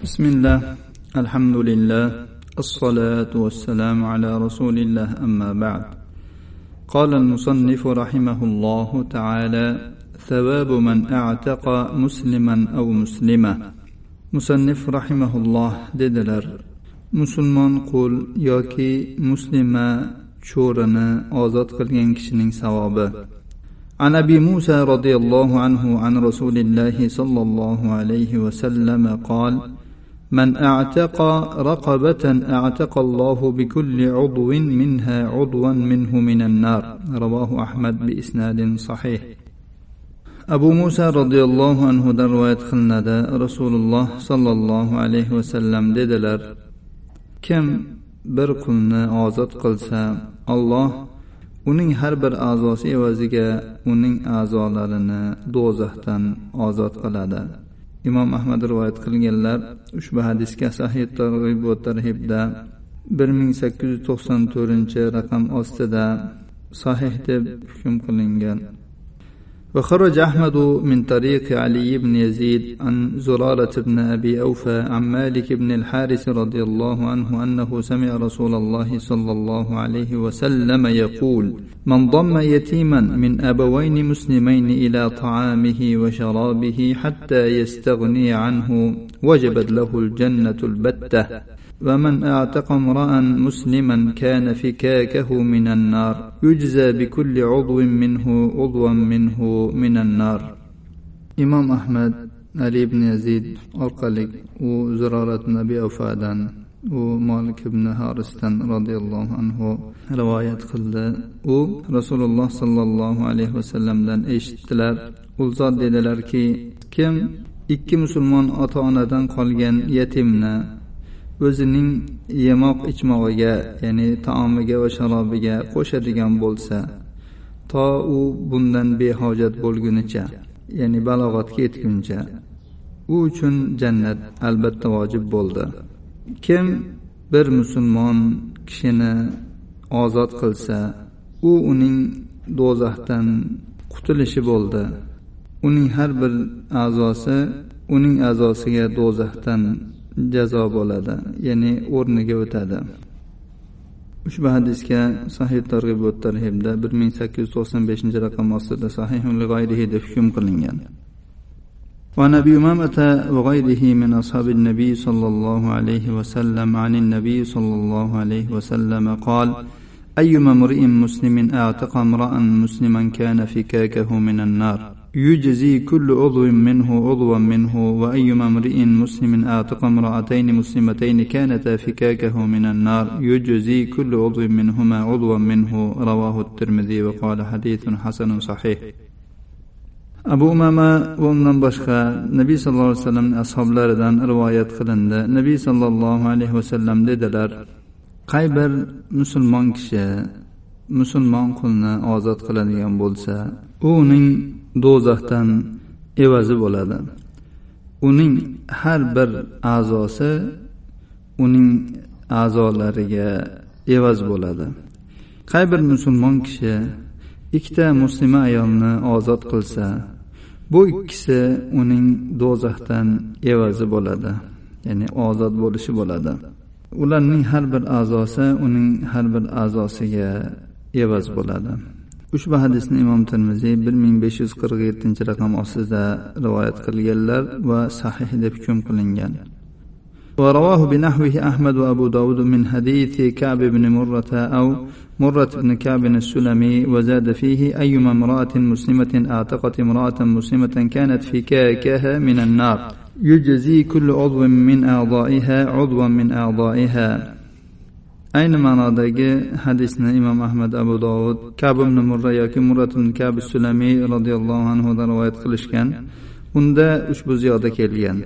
بسم الله الحمد لله الصلاة والسلام على رسول الله أما بعد. قال المصنف رحمه الله تعالى ثواب من أعتق مسلما أو مسلمة. مصنف رحمه الله dedilar. musulmon qul yoki muslima cho'rini ozod qilgan kishining savobi عن أبي موسى رضي الله عنه عن رسول الله صلى الله عليه وسلم قال من اعتق رقبه اعتق الله بكل عضو منها عضوا منه من النار رواه احمد باسناد صحيح abu muso roziyallohu anhudan rivoyat qilinadi rasululloh sollallohu alayhi vasallam dedilar kim bir qulni ozod qilsa olloh uning har bir a'zosi evaziga uning a'zolarini do'zaxdan ozod qiladi imom ahmad rivoyat qilganlar ushbu hadisga sahih targ'ib va tarhibda bir ming sakkiz yuz to'qson to'rtinchi raqam ostida sahih deb hukm qilingan. وخرج أحمد من طريق علي بن يزيد عن زرارة بن أبي أوفى عن مالك بن الحارث رضي الله عنه أنه سمع رسول الله صلى الله عليه وسلم يقول من ضم يتيما من أبوين مسلمين إلى طعامه وشرابه حتى يستغني عنه وجبت له الجنة البتة. ومن اعتق امرا مسلما كان فكاكه من النار يجزى بكل عضو منه عضوا منه من النار imom ahmad ali ibn yazid orqali u zirorat nabiy afadan u molik ibn harisdan roziyallohu anhu rivoyat qildi u rasululloh sollallohu alayhi vasallamdan eshitdilar u zot dedilarki kim ikki musulmon ota onadan qolgan yetimni o'zining yemoq ichmog'iga ya'ni taomiga va sharobiga qo'shadigan bo'lsa to u bundan behojat bo'lgunicha ya'ni balog'atga yetguncha u uchun jannat albatta vojib bo'ldi. Kim bir musulmon kishini ozod qilsa u uning do'zaxdan qutulishi bo'ldi. Uning har bir a'zosi uning a'zosiga do'zaxdan jazo bo'ladi ya'ni o'rniga o'tadi ushbu hadisga sahih targ'ib va tarhibda bir ming sakkiz yuz to'qson beshinchi raqam ostida sahih deb hukm qilingan وعن ابي امامه وغيره من اصحاب النبي صلى الله عليه وسلم عن النبي صلى الله عليه وسلم قال ايما امرئ مسلم اعتق امرا مسلما كان فكاكه من النار يجزي كل عضو منه عضوا منه وأيما امرئ مسلم أعتق امرأتين مسلمتين كانتا فكاكه من النار يجزي كل عضو منهما عضوا منه رواه الترمذي وقال حديث حسن صحيح abu umama va undan boshqa nabiy sallallohu alayhi vasallamning ashoblaridan rivoyat qilindi nabiy sollallohu alayhi vasallam dedilar qay bir musulmon kishi musulmon qulni ozod qiladigan bo'lsa u uning do'zaxdan evazi bo'ladi. Uning har bir a'zosi uning a'zolariga evaz bo'ladi. Qay bir musulmon kishi ikkita muslima ayolni ozod qilsa bu ikkisi uning do'zaxdan evazi bo'ladi ya'ni ozod bo'lishi bo'ladi. Ularning har bir a'zosi uning har bir a'zosiga evaz bo'ladi. Ushbu hadisni imom termiziy bir ming besh yuz qirq yettinchi raqam ostida rivoyat qilganlar va sahih deb hukm qilingan. ورواه بنحوه أحمد وأبو داود من حديث كعب بن مرة أو مرة بن كعب السلمي وزاد فيه أيما امرأة مسلمة أعتقت امرأة مسلمة كانت في كاكها من النار يجزي كل عضو من أعضائها عضوا من أعضائها ayni ma'nodagi hadisni imom ahmad abu dovud kab ibn murra yoki murat ibn kab sulamiy roziyallohu anhudan rivoyat qilishgan. Unda ushbu ziyoda kelgan.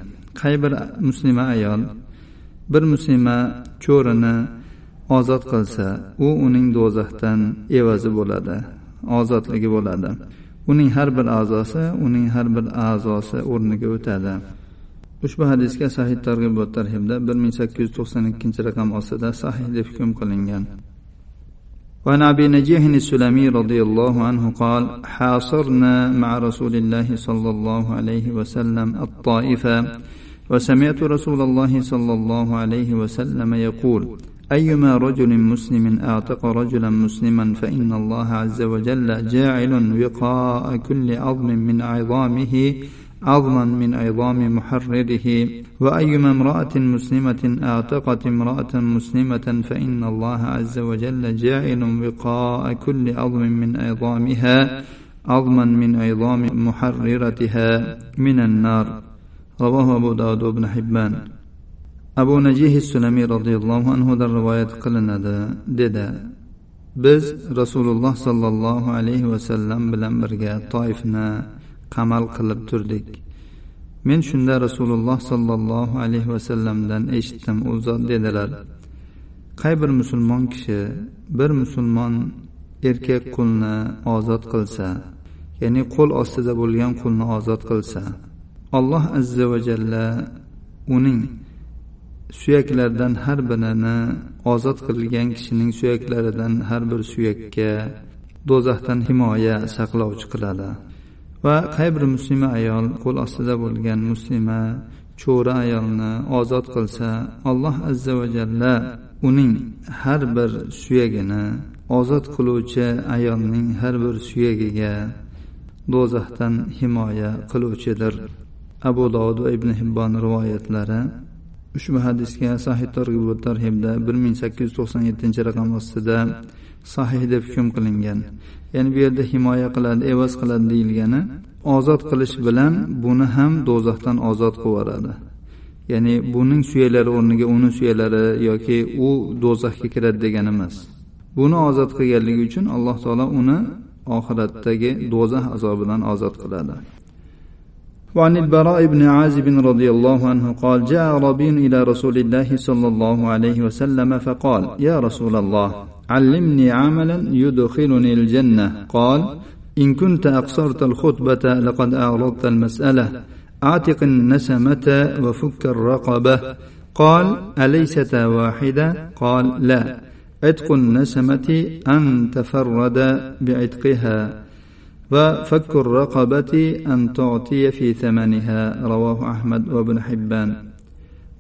Qay bir muslima ayol bir muslima cho'rini ozod qilsa u uning do'zaxdan evazi bo'ladi ozodligi bo'ladi. Uning har bir a'zosi uning har bir a'zosi o'rniga o'tadi. Ushbu hadisga sahih targ'ib va tarhibda bir ming sakkiz yuz to'qson ikkinchi raqam ostida sahih deb hukm qilingan. وعن ابي نجيح السلمي رضي الله عنه قال حاصرنا مع رسول الله صلى الله عليه وسلم الطائفه وسمعت رسول الله صلى الله عليه وسلم يقول أيما رجل مسلم أعتق رجلا مسلما فإن الله عز وجل جاعل وقاء كل عظم من عظامه عظما من عظام محرره. وأيما امرأة مسلمة أعتقت امرأة مسلمة فإن الله عز وجل جاعل وقاء كل عظم من عظامها عظما من عظام محررتها من النار. رواه أبو داود وابن حبان. abu najih sulamiy roziyallohu anhudan rivoyat qilinadi dedi biz rasululloh sollallohu alayhi vasallam bilan birga toifni qamal qilib turdik. Men shunda rasululloh sollallohu alayhi vasallamdan eshitdim u zot dedilar. Qay bir musulmon kishi bir musulmon erkak qulni ozod qilsa ya'ni qo'l ostida bo'lgan qulni ozod qilsa alloh azza va jalla uning suyaklardan har birini ozod qilgan kishining suyaklaridan har bir suyakka do'zaxdan himoya saqlovchi qiladi. Va qay bir muslima ayol qo'l ostida bo'lgan muslima cho'ri ayolni ozod qilsa alloh azza va jalla uning har bir suyagini ozod qiluvchi ayolning har bir suyagiga do'zaxdan himoya qiluvchidir. Abu dovud va ibn hibbon rivoyatlari ushbu hadisga sahih targ'ib tarhibda bir ming sakkiz yuz to'qson yettinchi raqam ostida sahih deb hukm qilingan. Ya'ni bu yerda himoya qiladi evaz qiladi deyilgani ozod qilish bilan buni ham do'zaxdan ozod qilib yuboradi. Ya'ni buning suyaklari o'rniga uni suyaklari yoki u do'zaxga kiradi degani emas. Buni ozod qilganligi uchun alloh taolo uni oxiratdagi do'zax azobidan ozod qiladi. وعن البراء بن عازب رضي الله عنه قال جاء ربي إلى رسول الله صلى الله عليه وسلم فقال يا رسول الله علمني عملا يدخلني الجنة. قال إن كنت أقصرت الخطبة لقد أعرضت المسألة أعتق النسمة وفك الرقبة. قال أليست واحدة؟ قال لا عتق النسمة أن تفرد بعتقها. وفك الرقبة أن تعطي في ثمنها رواه أحمد وابن حبان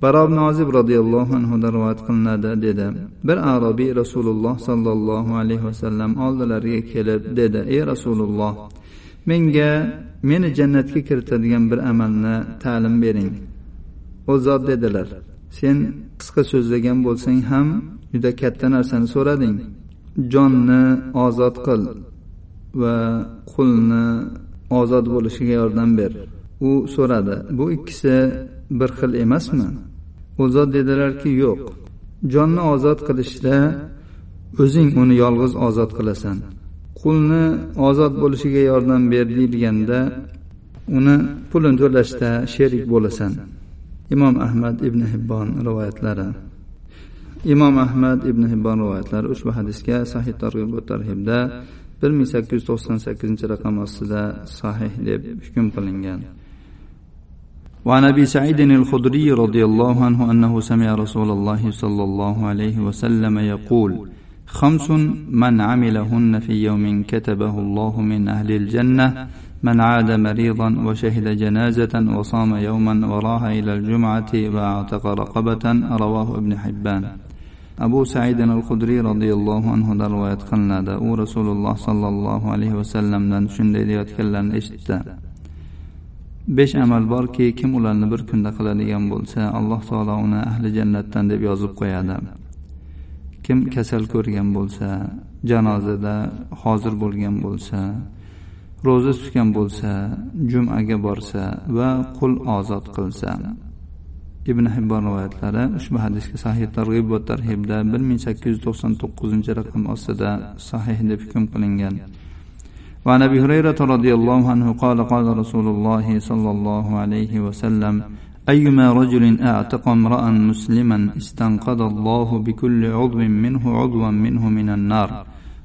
baro ibn ozib roziyallohu anhudan rivoyat qilinadi dedi bir arobiy rasululloh sollallohu alayhi vasallam oldilariga kelib dedi ey rasululloh menga meni jannatga kiritadigan bir amalni ta'lim bering u zot dedilar sen qisqa so'zlagan bo'lsang ham juda katta narsani so'rading jonni ozod qil Va qulni ozod bo'lishiga yordam ber. U so'radi bu ikkisi bir xil emasmi? U zot dedilarki yo'q. Jonni ozod qilishda o'zing uni yolg'iz ozod qilasan. Qulni ozod bo'lishiga yordam ber deyilganda uni pulini to'lashda sherik bo'lasan. Imom ahmad ibn hibbon rivoyatlari. Imom ahmad ibn hibbon rivoyatlari ushbu hadisga sahih targ'ib tarhibda bir ming sakkiz yuz to'qson sakkizinchi raqam ostida sahih deb hukm qilingan. وعن ابي سعيد الخدري رضي الله عنه انه سمع رسول الله صلى الله عليه وسلم يقول خمس من عملهن في يوم كتبه الله من أهل الجنه من عاد مريضا وشهد جنازه وصام يوما وراح إلى الجمعه واعتق رقبه رواه ابن حبان abu saidin al hudriy roziyallohu anhudan rivoyat qilinadi. U rasululloh sollallohu alayhi vasallamdan shunday deyayotganlarini eshitdi. Besh amal borki kim ularni bir kunda qiladigan bo'lsa alloh taolo uni ahli jannatdan deb yozib qo'yadi. Kim kasal ko'rgan bo'lsa janozada hozir bo'lgan bo'lsa ro'za tutgan bo'lsa jumaga borsa va qul ozod qilsa. ibn hibbon rivoyatlari ushbu hadisga sahih targ'ib va tarhibda bir ming sakkiz yuz to'qson to'qqizinchi raqam ostida sahih deb hukm qilingan وعن ابي هريره رضي الله عنه قال قال رسول الله صلى الله عليه وسلم ايما رجل اعتق امرا مسلما استنقذ الله بكل عضو منه عضوا منه من النار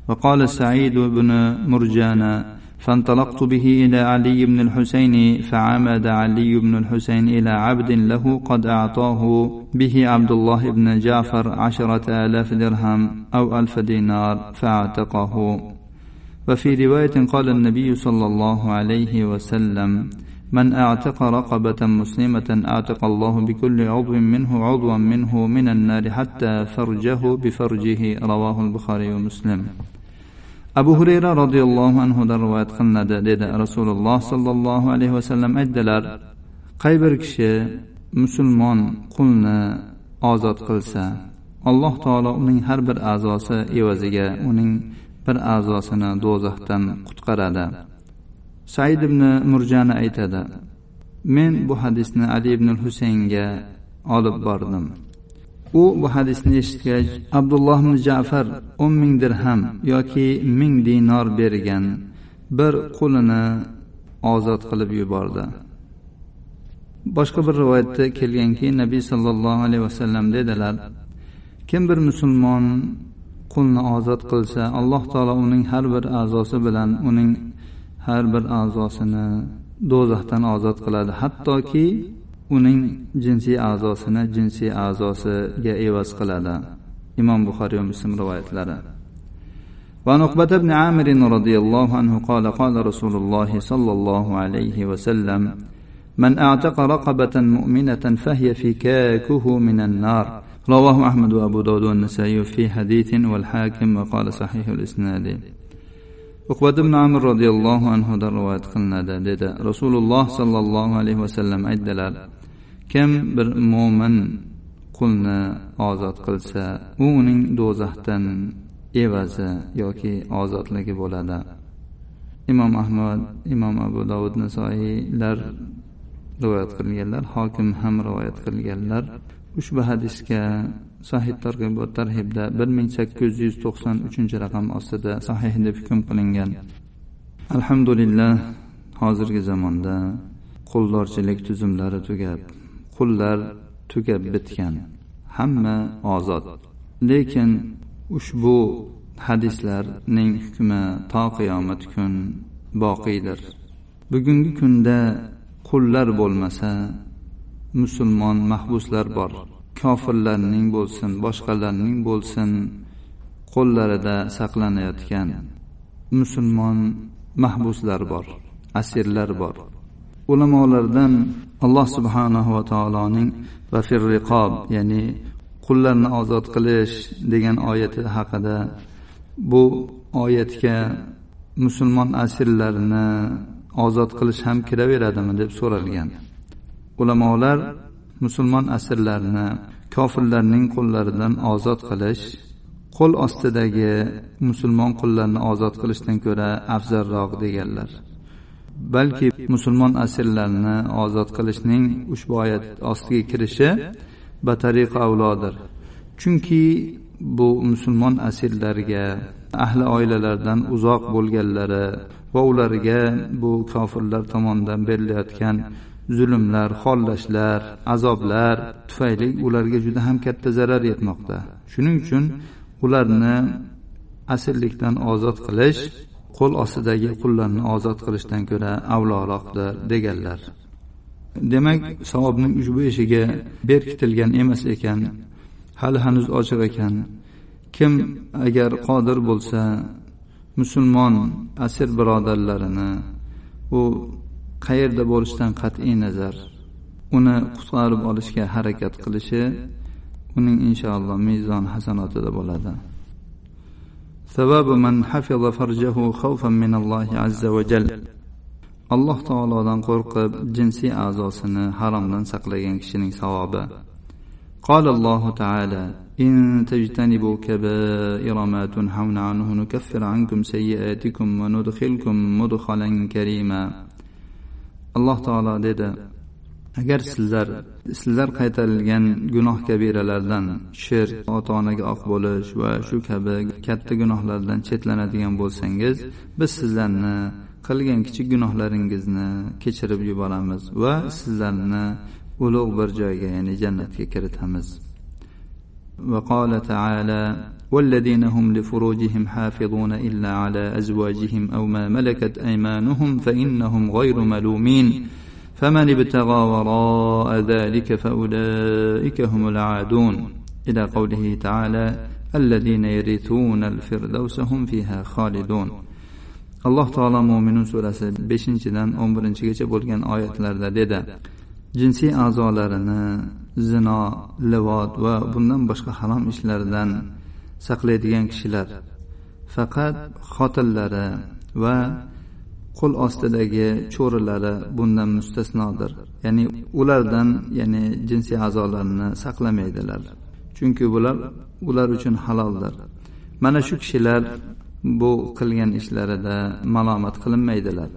وقال سعيد بن مرجانا فانطلقت به إلى علي بن الحسين فعمد علي بن الحسين إلى عبد له قد أعطاه به عبد الله بن جعفر عشرة آلاف درهم أو ألف دينار فاعتقه. وفي رواية قال النبي صلى الله عليه وسلم من اعتق رقبة مسلمة اعتق الله بكل عضو منه عضوا منه من النار حتى فرجه بفرجه. رواه البخاري ومسلم. Abu hurayra roziyallohu anhudan rivoyat qilinadi dedi. Rasululloh sollallohu alayhi vasallam aytdilar qay bir kishi musulmon qulni ozod qilsa alloh taolo uning har bir a'zosi evaziga uning bir a'zosini do'zaxdan qutqaradi. Said ibn murjani aytadi men bu hadisni ali ibn husaynga olib bordim. U bu hadisni eshitgach abdulloh ibn jafar o'n ming dirham yoki ming dinor bergan bir qulini ozod qilib yubordi. Boshqa bir rivoyatda kelganki nabiy sollallohu alayhi vasallam dedilar kim bir musulmon qulni ozod qilsa alloh taolo uning har bir a'zosi bilan uning har bir a'zosini do'zaxdan ozod qiladi. Hattoki ونين جنسي uning jinsiy a'zosini jinsiy a'zosiga evaz qiladi. Imom ومسلم va muslim وعن ونقبه بن عامر رضي الله عنه قال قال رسول الله صلى الله عليه وسلم من اعتق رقبه مؤمنه فهي فكاكه من النار رواه احمد وابو داود والنسائي في حديث والحاكم وقال صحيح الاسناد عقبه بن عامر رضي الله عنه دروات قلنا ده رسول الله صلى الله عليه وسلم ادلال kim bir mo'min qulni ozod qilsa u uning do'zaxdan evazi yoki ozodligi bo'ladi. Imom ahmad imom abu dovud nasoiylar rivoyat qilganlar hokim ham rivoyat qilganlar. Ushbu hadisga sahih targ'ibot tarhibda bir ming sakkiz yuz to'qson uchinchi raqam ostida sahih deb hukm qilingan. Alhamdulillah hozirgi zamonda quldorchilik tuzumlari tugab qullar tugab bitgan. Hamma ozod. Lekin ushbu hadislarning hukmi to qiyomat kun boqiydir. Bugungi kunda qullar bo'lmasa musulmon mahbuslar bor. Kofirlarning bo'lsin boshqalarning bo'lsin qo'llarida saqlanayotgan musulmon mahbuslar bor asirlar bor. Ulamolardan alloh subhanahu va taoloning va firriqob ya'ni qullarni ozod qilish degan oyati haqida bu oyatga musulmon asirlarini ozod qilish ham kiraveradimi deb so'ralgan. Ulamolar musulmon asirlarni kofirlarning qo'llaridan ozod qilish qo'l ostidagi musulmon qullarni ozod qilishdan ko'ra afzalroq deganlar. Balki musulmon asirlarni ozod qilishning ushbu oyat ostiga kirishi batariq avlodir. Chunki bu musulmon asirlarga ahli oilalardan uzoq bo'lganlari va ularga bu kofirlar tomonidan berilayotgan zulmlar xollashlar azoblar tufayli ularga juda ham katta zarar yetmoqda. Shuning uchun ularni asirlikdan ozod qilish qo'l ostidagi qullarni ozod qilishdan ko'ra avloroqdir deganlar. Demak savobning ushbu eshigi berkitilgan emas ekan hali hanuz ochiq ekan. Kim agar qodir bo'lsa musulmon asir birodarlarini u qayerda bo'lishidan qat'iy nazar uni qutqarib olishga harakat qilishi uning inshaalloh mezon hasanotida bo'ladi. ثواب من حفظ فرجه خوفا من الله عز وجل. alloh taolodan qo'rqib jinsiy a'zosini haromdan saqlagan kishining savobi قال الله تعالى إن تجتنبوا كبائر ما تنهون عنه نكفر عنكم سيئاتكم وندخلكم مدخلا كريما. alloh taolo dedi agar sizlar sizlar qaytarilgan gunoh kabiralardan shirk ota onaga oq bo'lish va shu kabi katta gunohlardan chetlanadigan bo'lsangiz biz sizlarni qilgan kichik gunohlaringizni kechirib yuboramiz va sizlarni ulug' bir joyga ya'ni jannatga kiritamiz وقال تعالى والذين هم لفروجهم حافظون إلا على أزواجهم أو ما ملكت أيمانهم فإنهم غير ملومين فمن ابتغى وراء ذلك فأولئك هم العادون إلى قوله تعالى الذين يرثون الفردوس هم فيها خالدون alloh taolo mo'minun surasi beshinchidan o'n birinchigacha bo'lgan oyatlarda dedi jinsiy a'zolarini zino livot va bundan boshqa harom ishlardan saqlaydigan kishilar faqat xotillari va qo'l ostidagi cho'rilari bundan mustasnodir. Ya'ni ulardan ya'ni jinsiy a'zolarini saqlamaydilar. Chunki bular ular uchun haloldir. Mana shu kishilar bu qilgan ishlarida malomat qilinmaydilar.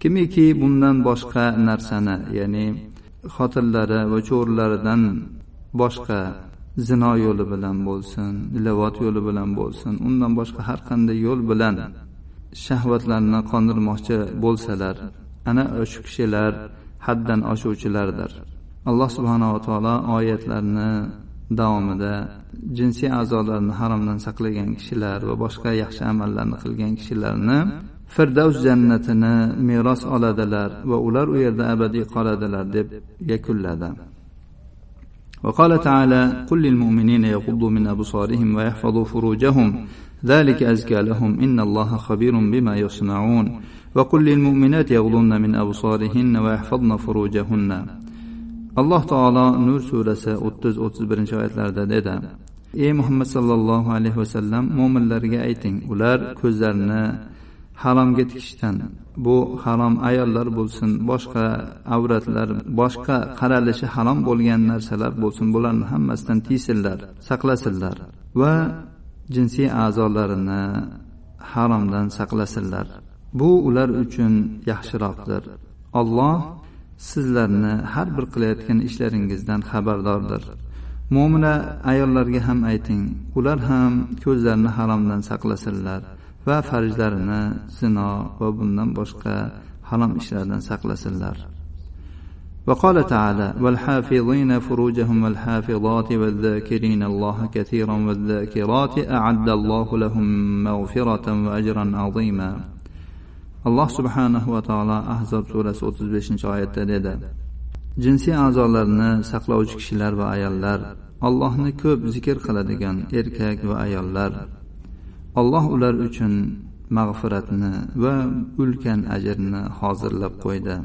Kimiki bundan boshqa narsani ya'ni xotinlari va cho'rilaridan boshqa zino yo'li bilan bo'lsin ilovat yo'li bilan bo'lsin undan boshqa har qanday yo'l bilan shahvatlarni qondirmoqchi bo'lsalar ana shu kishilar haddan oshuvchilardir alloh subhanava taolo oyatlarni davomida jinsiy a'zolarni haromdan saqlagan kishilar va boshqa yaxshi amallarni qilgan kishilarni firdavs jannatini meros oladilar va ular u yerda abadiy qoladilar deb yakunladi وقال تعالى قل للمؤمنين يغضوا من أبصارهم ويحفظوا فروجهم ذلك أزكى لهم إن الله خبير بما يصنعون وقل للمؤمنات يغضن من أبصارهن ويحفظن فروجهن alloh taolo nur surasi o'ttiz o'ttiz birinchi oyatlarda dedi ey muhammad sollallohu alayhi vasallam mo'minlarga ayting ular ko'zlarini haromga tikishdan bu harom ayollar bo'lsin boshqa avratlar boshqa qaralishi harom bo'lgan narsalar bo'lsin bularni hammasidan tiysinlar saqlasinlar va jinsiy a'zolarini haromdan saqlasinlar. Bu ular uchun yaxshiroqdir. Olloh sizlarni har bir qilayotgan ishlaringizdan xabardordir. Mo'mina ayollarga ham ayting ular ham ko'zlarini haromdan saqlasinlar va farjlarini zino va bundan boshqa harom ishlardan saqlasinlar. وقال تعالى والحافظين فروجهم والحافظات والذاكرين الله كثيرا والذاكرات أعد الله لهم مغفرة وأجرا عظيما alloh subhanahu va taolo ahzob surasi o'ttiz beshinchi oyatda dedi jinsiy a'zolarni saqlovchi kishilar va ayollar allohni ko'p zikr qiladigan erkak va ayollar alloh ular uchun mag'firatni va ulkan ajrni hozirlab qo'ydi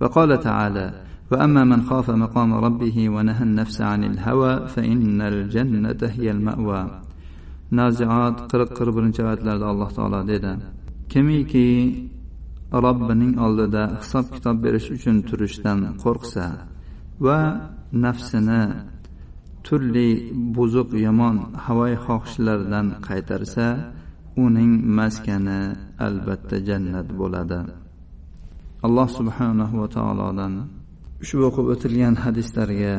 وقال تعالى وأما من خاف مقام ربه ونهى النفس عن الهوى فإن الجنة هي المأوى نازعات قرق قرب oyatlarda alloh taolo dedi kimiki robbining oldida hisob kitob berish uchun turishdan qo'rqsa va nafsini turli buzuq yomon havoyi xohishlardan qaytarsa uning maskani albatta jannat bo'ladi alloh subhanahu va taolodan ushbu o'qib o'tilgan hadislarga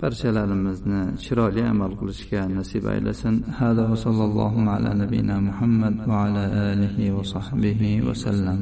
barchalarimizni chiroyli amal qilishga nasib aylasin. Hada va sallallohu ala nabiyina muhammad va ala alihi va sahbihi vasallam